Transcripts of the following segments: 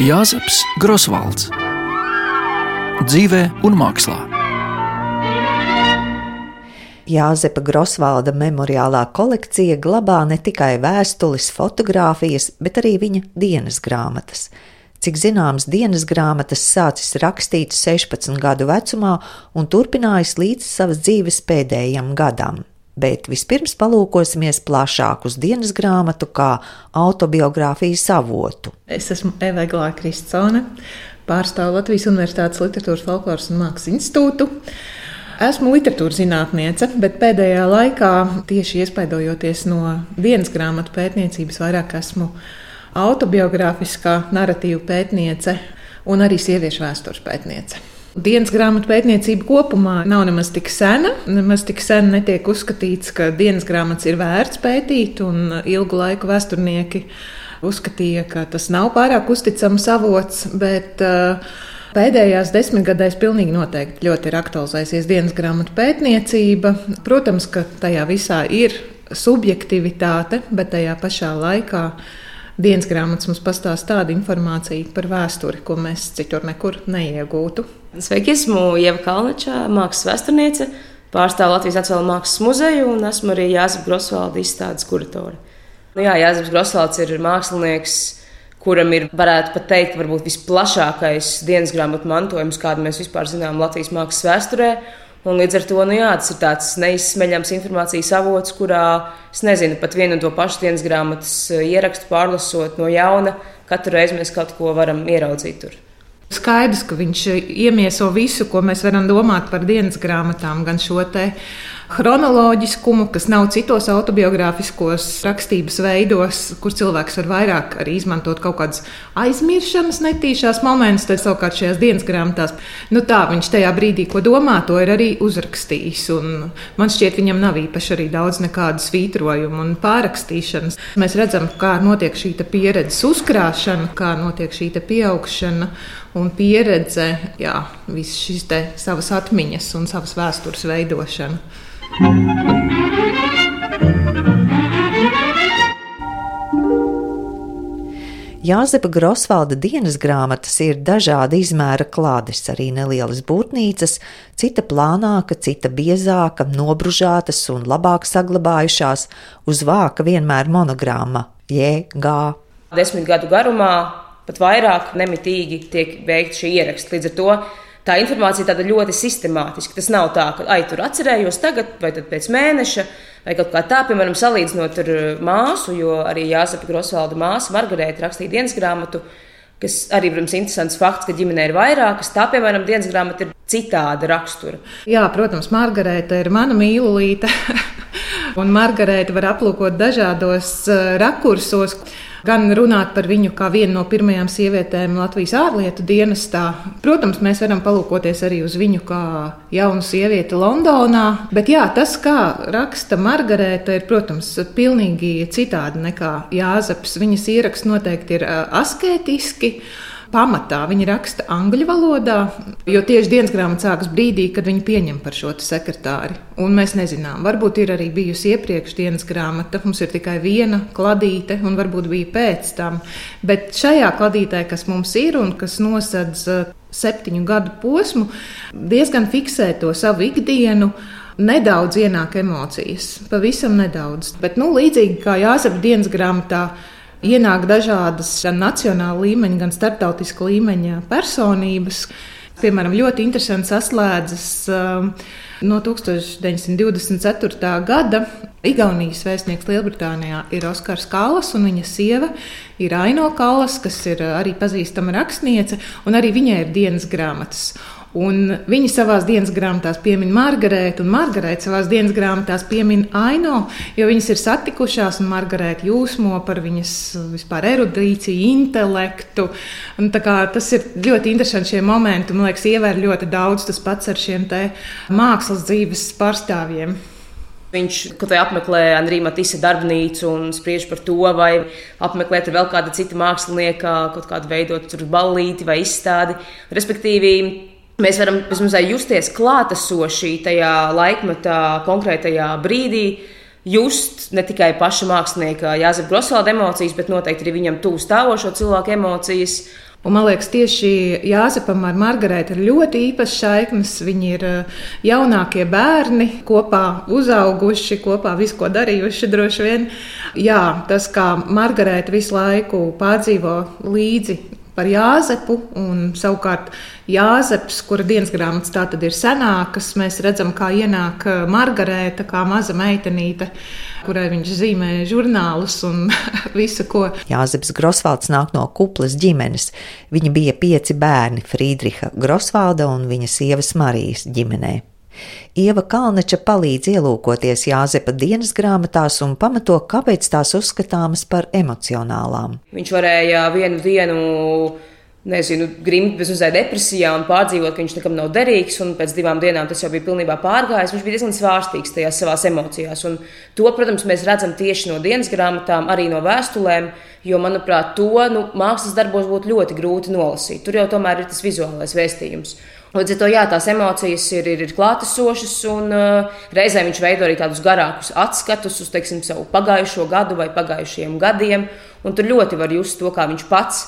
Jāzeps Grosvalds dzīvē un mākslā. Jāzepa Grosvalda memoriālā kolekcija glabā ne tikai vēstules, fotogrāfijas, bet arī viņa dienas grāmatas. Cik zināms, dienas grāmatas sācis rakstīt 16 gadu vecumā un turpinājis līdz savas dzīves pēdējiem gadam. Bet vispirms palūkosimies plašāk uz dienas grāmatu kā autobiogrāfijas avotu. Es esmu Eva Glāja Kristsone, pārstāvu Latvijas Universitātes Literatūras, Folkloras un Mākslas institūtu. Esmu literatūras zinātniece, bet pēdējā laikā, tieši iespaidojoties no dienas grāmatu pētniecības, vairāk esmu autobiogrāfiskā narratīva pētniece un arī sieviešu vēstures pētniece. Dienas grāmatu pētniecība kopumā nav nemaz tik sena. Nemaz tik sen netiek uzskatīts, ka dienas grāmatas ir vērts pētīt, un ilgu laiku vēsturnieki uzskatīja, ka tas nav pārāk uzticams avots. Bet, uh, Pēdējās desmitgadēs pilnīgi noteikti ļoti ir aktualizējusies dienas grāmatu pētniecība. Protams, ka tajā visā ir subjektivitāte, bet tajā pašā laikā dienas grāmatas mums pastāsta tādu informāciju par vēsturi, ko mēs citur nekur neiegūtu. Sveiki, esmu Ieva Kalniča, mākslas vēsturniece, pārstāvu Latvijas Nacionālo mākslas muzeju un esmu arī Jāzepa Grosvalda izstādes kuratore. Nu, jā, Jāzeps Grosvalds ir mākslinieks, kuram ir, varētu pat teikt, varbūt visplašākais dienas grāmatu mantojums, kādu mēs vispār zinām Latvijas mākslas vēsturē. Un līdz ar to nu jā, tas ir tāds neizsmeļams informācijas avots, kurā es nezinu, pat vienu un to pašu dienas grāmatas ierakstu pārlasot no jauna, katru reizi mēs kaut ko varam ieraudzīt tur. Skaidrs, ka viņš iemieso visu, ko mēs varam domāt par dienas grāmatām, gan šo te chronoloģiskumu, kas nav citos autobiogrāfiskos rakstības veidos, kur cilvēks var vairāk arī izmantot kaut kādas aizmiršanas, netīšās momentus. Tad savukārt šajās dienas grāmatās, nu tā viņš tajā brīdī, ko domā, to ir arī uzrakstījis. Man šķiet, viņam nav īpaši arī daudz nekādu svītrojumu un pārrakstīšanas. Mēs redzam, kā notiek šī pieredzes uzkrāšana, kā notiek šī pieaugšana un pieredze, jā, visas šīs savas atmiņas un savas vēstures veidošana. Jāzepa Grosvalda dienas grāmatas ir dažāda izmēra klādes, arī nelielas būtnīcas, cita plānāka, cita biezāka, nobružātas un labāk saglabājušās, uz vāka vienmēr monogramma J.G. Desmit gadu garumā pat vairāk nemitīgi tiek veikti šie ieraksti. Līdz ar to tā informācija tāda ļoti sistemātiska. Tas nav tā, ka, ai, tur atcerējos tagad, vai pēc mēneša, vai kaut kā tā, piemēram, salīdzinot ar uh, māsu, jo arī Jāsapa Grosvalda māsa Margarita rakstīja dienas grāmatu. Kas arī, protams, ir interesants fakts, ka ģimenē ir vairākas. Tā, piemēram, dienas grāmata ir citāda rakstura. Jā, protams, Margarita ir mana mīlīte. un Margarita var aplūkot dažādos uh, rakursos gan runāt par viņu kā vienu no pirmajām sievietēm Latvijas ārlietu dienestā. Protams, mēs varam palūkoties arī uz viņu kā jaunu sievieti Londonā, bet jā, tas, kā raksta Margarita, ir, protams, pilnīgi citādi nekā Jāzeps. Viņas ieraksts noteikti ir asketiski pamatā viņi raksta angļu valodā, jo tieši dienas grāmata sākas brīdī, kad viņi pieņem par šo sekretāri. Un mēs nezinām, varbūt ir arī bijusi iepriekš dienas grāmata, mums ir tikai viena kladīte, un varbūt bija pēc tam. Bet šajā kladītē, kas mums ir un kas nosedz uh, septiņu gadu posmu, diezgan fiksē to savu ikdienu. Nedaudz ienāk emocijas, pavisam nedaudz. Bet, nu, līdzīgi kā jāsaka dienas grāmatā, ienāk dažādas gan nacionāla līmeņa, gan starptautiska līmeņa personības. Piemēram, ļoti interesants saslēdzas um, no 1924. gada. Igaunijas vēstnieks Lielbritānijā ir Oskars Kallas, un viņa sieva ir Aino Kallas, kas ir arī pazīstama rakstniece, un arī viņai ir dienas grāmatas. Un viņi savā dienas grāmatā piemin Margarētu, un Margarita savā dienas grāmatā piemin Aino, jo viņas ir satikušās, un Margarita jūsmo par viņas vispār erudīciju, intelektu. Un, tas ir ļoti interesanti šie momenti. Man liekas, ievēr ļoti daudz tas pats ar šiem mākslas dzīves pārstāvjiem. Viņš apmeklē Andrija Matisa darbnīcu un spriež par to, vai apmeklēt vēl kāda cita mākslinieka, kaut kādu veidot ballīti vai izstādi. Respektīvi, Mēs varam vismaz justies klātesoši tajā laikmetā, konkrētajā brīdī, just ne tikai paša mākslinieka Jāzep Grosvalda emocijas, bet noteikti arī viņam tuvu stāvošo cilvēku emocijas. Un, man liekas, tieši Jāzepam ar Margaretu ir ļoti īpašs saiknes. Viņi ir eh, jaunākie bērni, kopā uzauguši, kopā visu ko darījuši. Droši vien Jā, tas, kā Margarita visu laiku pārdzīvo līdzi par Jāzepu, un savukārt Jāzeps, kura dienas grāmatas tā tad ir senākas, mēs redzam, kā ienāk eh, Margarēta, kā maza meitenīte, kurai viņš zīmē žurnālus un visu, ko. Jāzeps Grosvalds nāk no kuplas ģimenes. Viņa bija pieci bērni Friedriha Grosvalda un viņa sievas Marijas ģimenei. Ieva Kalneča palīdz ielūkoties Jāzepa dienas grāmatās un pamato, kāpēc tās uzskatāmas par emocionālām. Viņš varēja vienu dienu nezinu, grimt bez uzēja depresijā un pārdzīvot, ka viņš nekam nav derīgs. Un pēc divām dienām tas jau bija pilnībā pārgājis. Viņš bija diezgan svārstīgs tajās savās emocijās. Un to, protams, mēs redzam tieši no dienas grāmatām, arī no vēstulēm. Jo, manuprāt, to nu, mākslas darbos būtu ļoti grūti nolasīt. Tur jau tomēr ir tas vizuālais vēstījums. Līdz ar to jā, tās emocijas ir, ir, ir klātesošas, un uh, reizē viņš veido arī tādus garākus atskatus uz teiksim, savu pagājušo gadu vai pagājušajiem gadiem. Tur ļoti var just to, kā viņš pats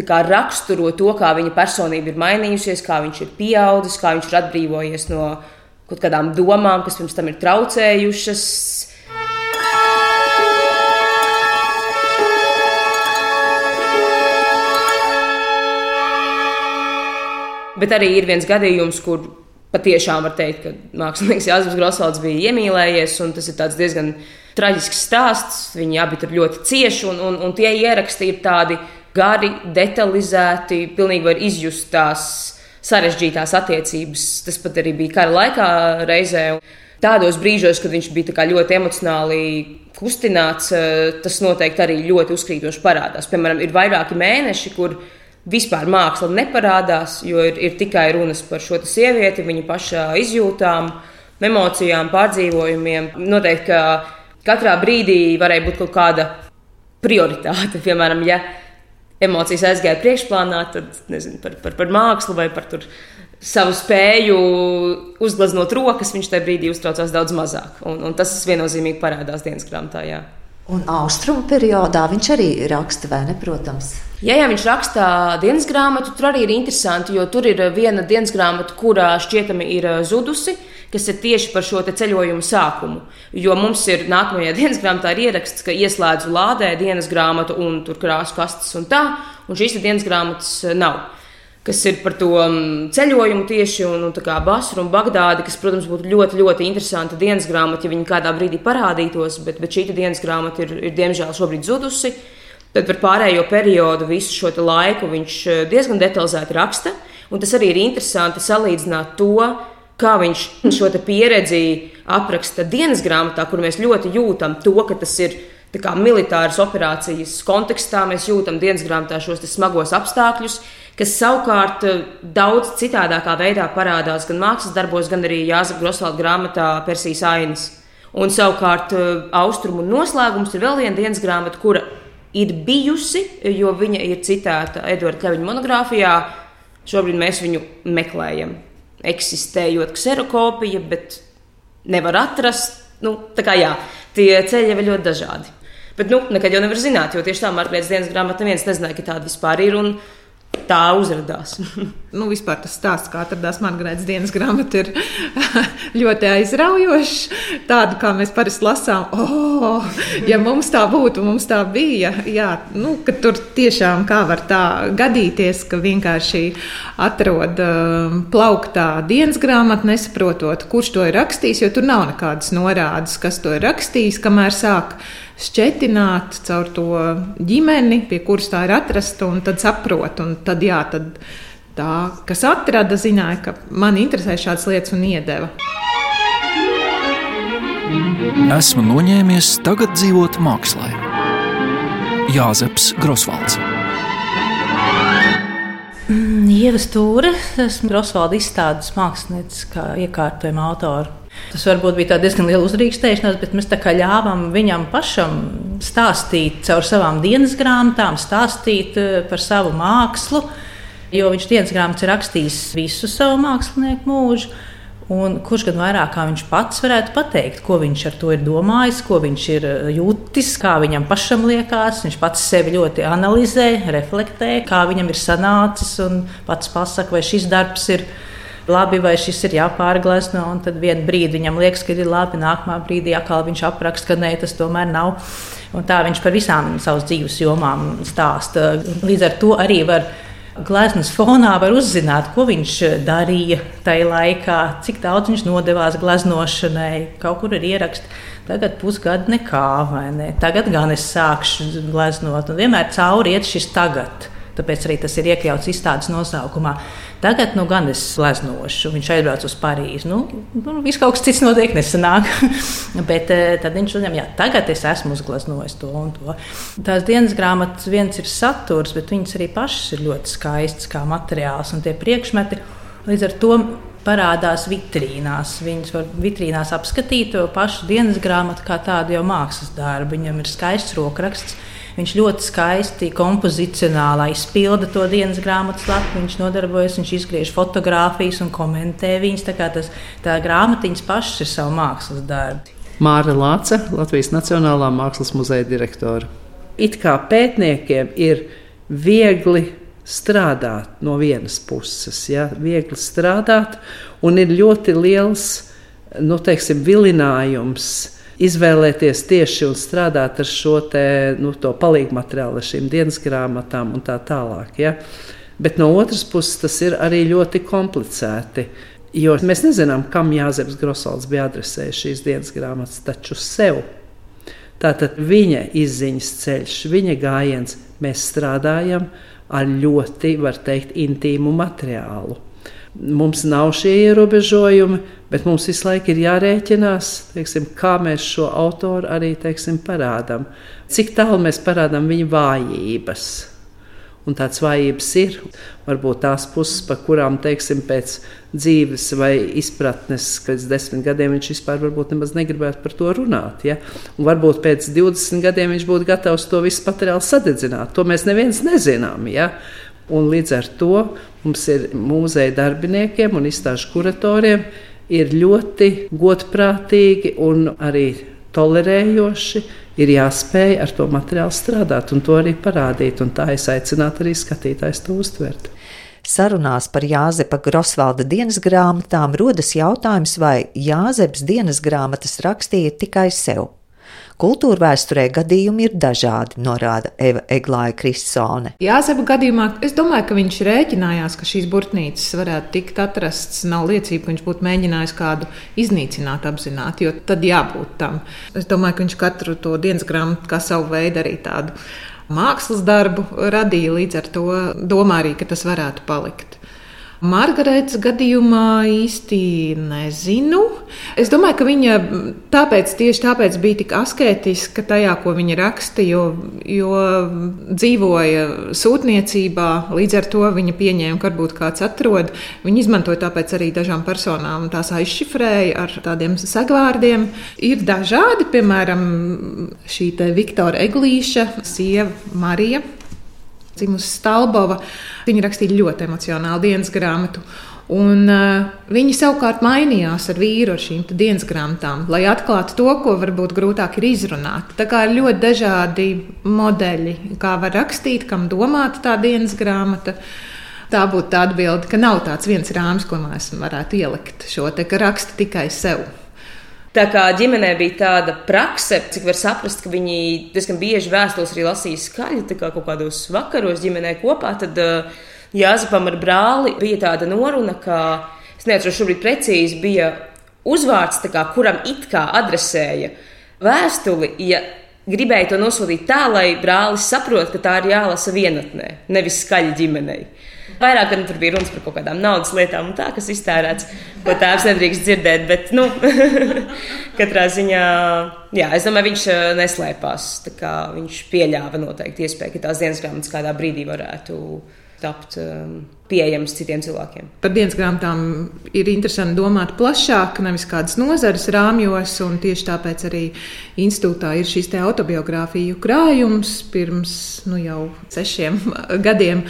kā, raksturo to, kā viņa personība ir mainījusies, kā viņš ir pieaudzis, kā viņš ir atbrīvojies no kaut kādām domām, kas pirms tam ir traucējušas Bet arī ir viens gadījums, kur patiešām var teikt, ka mākslinieks Jānis Grosvalds bija iemīlējies, un tas ir diezgan traģisks stāsts. Viņi abi tur ļoti cieši, un, un, un tie ieraksti ir tādi gari, detalizēti, pilnīgi var izjust tās sarežģītās attiecības. Tas pat arī bija kara laikā reizē. Tādos brīžos, kad viņš bija ļoti emocionāli kustināts, eh, tas noteikti arī ļoti uzkrītoši parādās. Piemēram, ir vairāki mēneši, kur viņa vispār māksla neparādās, jo ir, ir tikai runas par šo sievieti, viņa pašā izjūtām, emocijām, pārdzīvojumiem. Noteikti, ka katrā brīdī varēja būt kaut kāda prioritāte. Piemēram, ja emocijas aizgāja priekšplānā, tad nezinu, par, par, par mākslu vai par savu spēju uzgleznot rokas, viņš tajā brīdī uztraucās daudz mazāk. Un, un tas viennozīmīgi parādās dienas grāmatā. Jā. Un austrumu periodā viņš arī raksta, vai ne? Protams. Ja, ja viņš raksta dienas grāmatu, tur arī ir interesanti, jo tur ir viena dienas grāmata, kurā šķietami ir eh, zudusi, kas ir tieši par šo ceļojumu sākumu. Jo mums ir nākamajā dienas grāmatā ieraksts, ka ieslēdzu lādē dienas grāmatu un tur krāsu kastes un tā, un šīs dienas grāmatas eh, nav kas ir par to mm, ceļojumu tieši un, un Basru un Bagdādi, kas, protams, būtu ļoti, ļoti interesanta dienas grāmata, ja viņi kādā brīdī parādītos, bet, bet šī dienas grāmata ir, ir diemžēl šobrīd zudusi. Tad par pārējo periodu, visu šo laiku viņš eh, diezgan detalizēti raksta, un tas arī ir interesanti salīdzināt to, kā viņš šo pieredzi apraksta dienas grāmatā, kur mēs ļoti jūtam to, ka tas ir kā, militāras operācijas kontekstā, mēs jūtam dienas grāmatā šos smagos apstākļus kas savukārt eh, daudz citādākā veidā parādās gan mākslas darbos, gan arī Jāzep Grosvalda grāmatā Persijas ainas. Un savukārt eh, austrumu noslēgums ir vēl viena dienas grāmata, kura ir bijusi, jo viņa ir citēta Edvarda Kļaviņa monogrāfijā. Šobrīd mēs viņu meklējam. Eksistējot kserokopija, bet nevar atrast. Nu, tā kā jā, tie ceļi ir ļoti dažādi. Bet nu, nekad jau nevar zināt, jo tieši tā Margarita dienas grāmata neviens nezināja, ka tāda vispār ir. Un, tā uzrādījās. nu, vispār tas stāsts, kā atradās Margarētas dienas grāmata, ir ļoti aizraujošs. Tādu, kā mēs parasti lasām, oh, ja mums tā būtu, mums tā bija. Jā, nu, tur tiešām kā var tā gadīties, ka vienkārši atrod uh, plauktā dienas grāmatu, nesaprotot, kurš to ir rakstījis, jo tur nav nekādas norādes, kas to ir rakstījis, kamēr sāk šķetināt caur to ģimeni, pie kuras tā ir atrasta, un tad saprot. Un tad, jā, tad tā, kas atrada, zināja, ka man interesē šādas lietas un iedeva. Esmu noņēmies tagad dzīvot mākslā. Jāzeps Grosvalds. Mm, Ieva Stūre, esmu Grosvalda izstādes mākslinieca, kā iekārtojuma autora. Tas varbūt bija diezgan liela uzrīkstēšanās, bet mēs ļāvām viņam pašam stāstīt caur savām dienas grāmatām, stāstīt eh, par savu mākslu. Jo viņš dienas grāmatas ir rakstījis visu savu mākslinieku mūžu. Un kurš gan vairāk kā viņš pats varētu pateikt, ko viņš ar to ir domājis, ko viņš ir eh, jūtis, kā viņam pašam liekas. Viņš pats sevi ļoti analizē, reflektē, kā viņam ir sanācis un pats pasakā, vai šis darbs ir labi, vai šis ir jāpārglezno. Un tad vienā brīdī viņam liekas, ka ir labi, nākamā brīdī atkal viņš apraksta, ka nē, tas tomēr nav. Un tā viņš par visām savas dzīves jomām stāsta. Līdz ar to arī var gleznas fonā var uzzināt, ko viņš darīja tajā laikā, cik daudz viņš nodevās gleznošanai. Kaut kur ir ieraksts. Tagad pusgadu nekā, vai ne? Tagad gan es sākšu gleznot, un vienmēr cauri iet šis tagad. Tāpēc arī tas ir iekļauts izstādes nosaukumā. Tagad nu, gan es gleznošu. Viņš aizbrauca uz Parīzi. Nu, nu, viss kaut kas cits notiek, nesanāk. Bet eh, tad viņš uzņem, jā, tagad es esmu uzgleznojis to un to. Tās dienas grāmatas viens ir saturs, bet viņas arī pašas ir ļoti skaistas kā materiāls un tie priekšmeti. Līdz ar to parādās vitrīnās. Viņas var vitrīnās apskatīt to pašu dienas grāmatu kā tādu jau mākslas darbu. Viņam ir skaists rokraksts Viņš ļoti skaisti kompozicionāli izpilda to dienas grāmatas lapu. Viņš nodarbojas, viņš izgriež fotogrāfijas un komentē viņas. Tā tas, tā grāmatiņas pašas ir savu mākslas darbu. Māra Lāce, Latvijas Nacionālā Mākslas muzeja direktore. It kā pētniekiem ir viegli strādāt no vienas puses, ja? viegli strādāt, un ir ļoti liels nu, teiksim, vilinājums izvēlēties tieši un strādāt ar šo te, nu, palīgu materiālu, ar šīm dienas grāmatām un tā tālāk. Ja? Bet no otras puses tas ir arī ļoti komplicēti. Jo mēs nezinām, kam Jāzeps Grosvalds bija adresējis šīs dienas grāmatas, taču sev. Tātad viņa izziņas ceļš, viņa gājiens, mēs strādājam ar ļoti, var teikt, intīmu materiālu. Mums nav šie ierobežojumi, bet mums visu laiku ir jārēķinās, teiksim, kā mēs šo autoru arī teiksim, parādām. Cik tālu mēs parādām viņa vājības. Un tāds vājības ir varbūt tās puses, par kurām, teiksim, pēc dzīves vai izpratnes, pēc desmit gadiem viņš vispār nemaz negribētu par to runāt. Ja? Un varbūt pēc 20 gadiem viņš būtu gatavs to visu materiālu sadedzināt. To mēs neviens nezinām. Ja? Un līdz ar to mums ir mūzeja darbiniekiem un izstāžu kuratoriem ir ļoti godprātīgi un arī tolerējoši. Ir jāspēj ar to materiālu strādāt un to arī parādīt. Tā es aicinātu arī skatītājs to uztvert. Sarunās par Jāzepa Grosvalda dienas grāmatām rodas jautājums, vai Jāzeps dienas grāmatas rakstīja tikai sev. Kultūra vēsturē gadījumi ir dažādi, norāda Eva Eglāja Kristsone. Jāzeba gadījumā es domāju, ka viņš rēķinājās, ka šīs burtnīcas varētu tikt atrastas. Nav liecība, ka viņš būtu mēģinājis kādu iznīcināt apzināti, jo tad jābūt tam. Es domāju, ka viņš katru to dienas grāmatu kā savu veidu arī tādu mākslas darbu radīja, līdz ar to domā arī, ka tas varētu palikt. Margaretas gadījumā īsti nezinu. Es domāju, ka viņa tāpēc, tieši tāpēc bija tik asketiska tajā, ko viņa raksta, jo, jo dzīvoja sūtniecībā. Līdz ar to viņa pieņēma, ka varbūt kāds atrod. Viņa izmantoja tāpēc arī dažām personām tās aizšifrēja ar tādiem segvārdiem. Ir dažādi, piemēram, šī Viktora Eglīša, sieva Marija dzimusi Stalbova. Viņa rakstīja ļoti emocionālu dienas grāmatu. Un, uh, viņi savukārt mainījās ar vīru ar šīm dienas grāmatām, lai atklātu to, ko varbūt grūtāk ir izrunāt. Tā kā ir ļoti dažādi modeļi, kā var rakstīt, kam domāta tā dienas grāmata. Tā būtu tā atbilde, ka nav tāds viens rāmis, ko mēs varētu ielikt šo te, ka raksta tikai sev. Tā kā ģimenē bija tāda prakse, cik var saprast, ka viņi diezgan bieži vēstules arī lasīja skaļi, kā kaut kādos vakaros ģimenē kopā, tad uh, Jāzepam ar brāli bija tāda noruna, ka, es neatceros šobrīd precīzi, bija uzvārds, kā, kuram it kā adresēja vēstuli, ja gribēja to nosūtīt tā, lai brālis saprot, ka tā ir jālasa vienatnē, nevis skaļi ģimenei. Vairāk gan tur bija runas par kaut kādām naudas lietām, tā, kas iztērēts, ko tēvs nedrīkst dzirdēt. Bet, nu, katrā ziņā, jā, es domāju, viņš uh, neslēpās. Viņš pieļāva noteikti iespēju, ka tās dienas grāmatas kādā brīdī varētu tapt um, pieejams citiem cilvēkiem. Par dienas grāmatām ir interesanti domāt plašāk, nevis kādas nozares rāmjos. Tieši tāpēc arī institūtā ir šis autobiogrāfiju krājums pirms nu, jau sešiem gadiem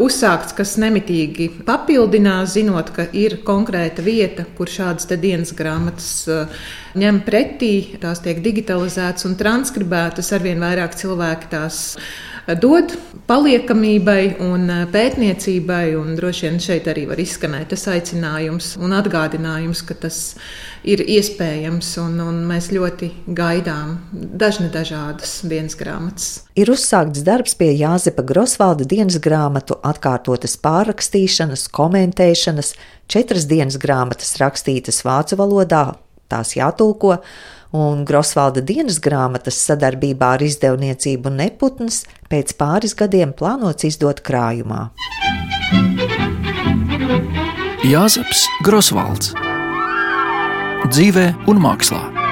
uzsākts, kas nemitīgi papildinās, zinot, ka ir konkrēta vieta, kur šādas dienas grāmatas uh, ņem pretī, tās tiek digitalizētas un transkribētas, arvien vairāk cilvēki tās dod paliekamībai un pētniecībai. Un droši vien šeit arī var izskanēt tas aicinājums un atgādinājums, ka tas ir iespējams. Un, un mēs ļoti gaidām dažne dažādas dienas grāmatas. Ir uzsākts darbs pie Jāzepa Grosvalda dienas grāmatu, atkārtotas pārrakstīšanas, komentēšanas, četras dienas grāmatas rakstītas vācu valodā, tās jātulko un Grosvalda dienas grāmatas sadarbībā ar izdevniecību Neputns pēc pāris gadiem plānots izdot krājumā. Jāzeps Grosvalds dzīvē un mākslā.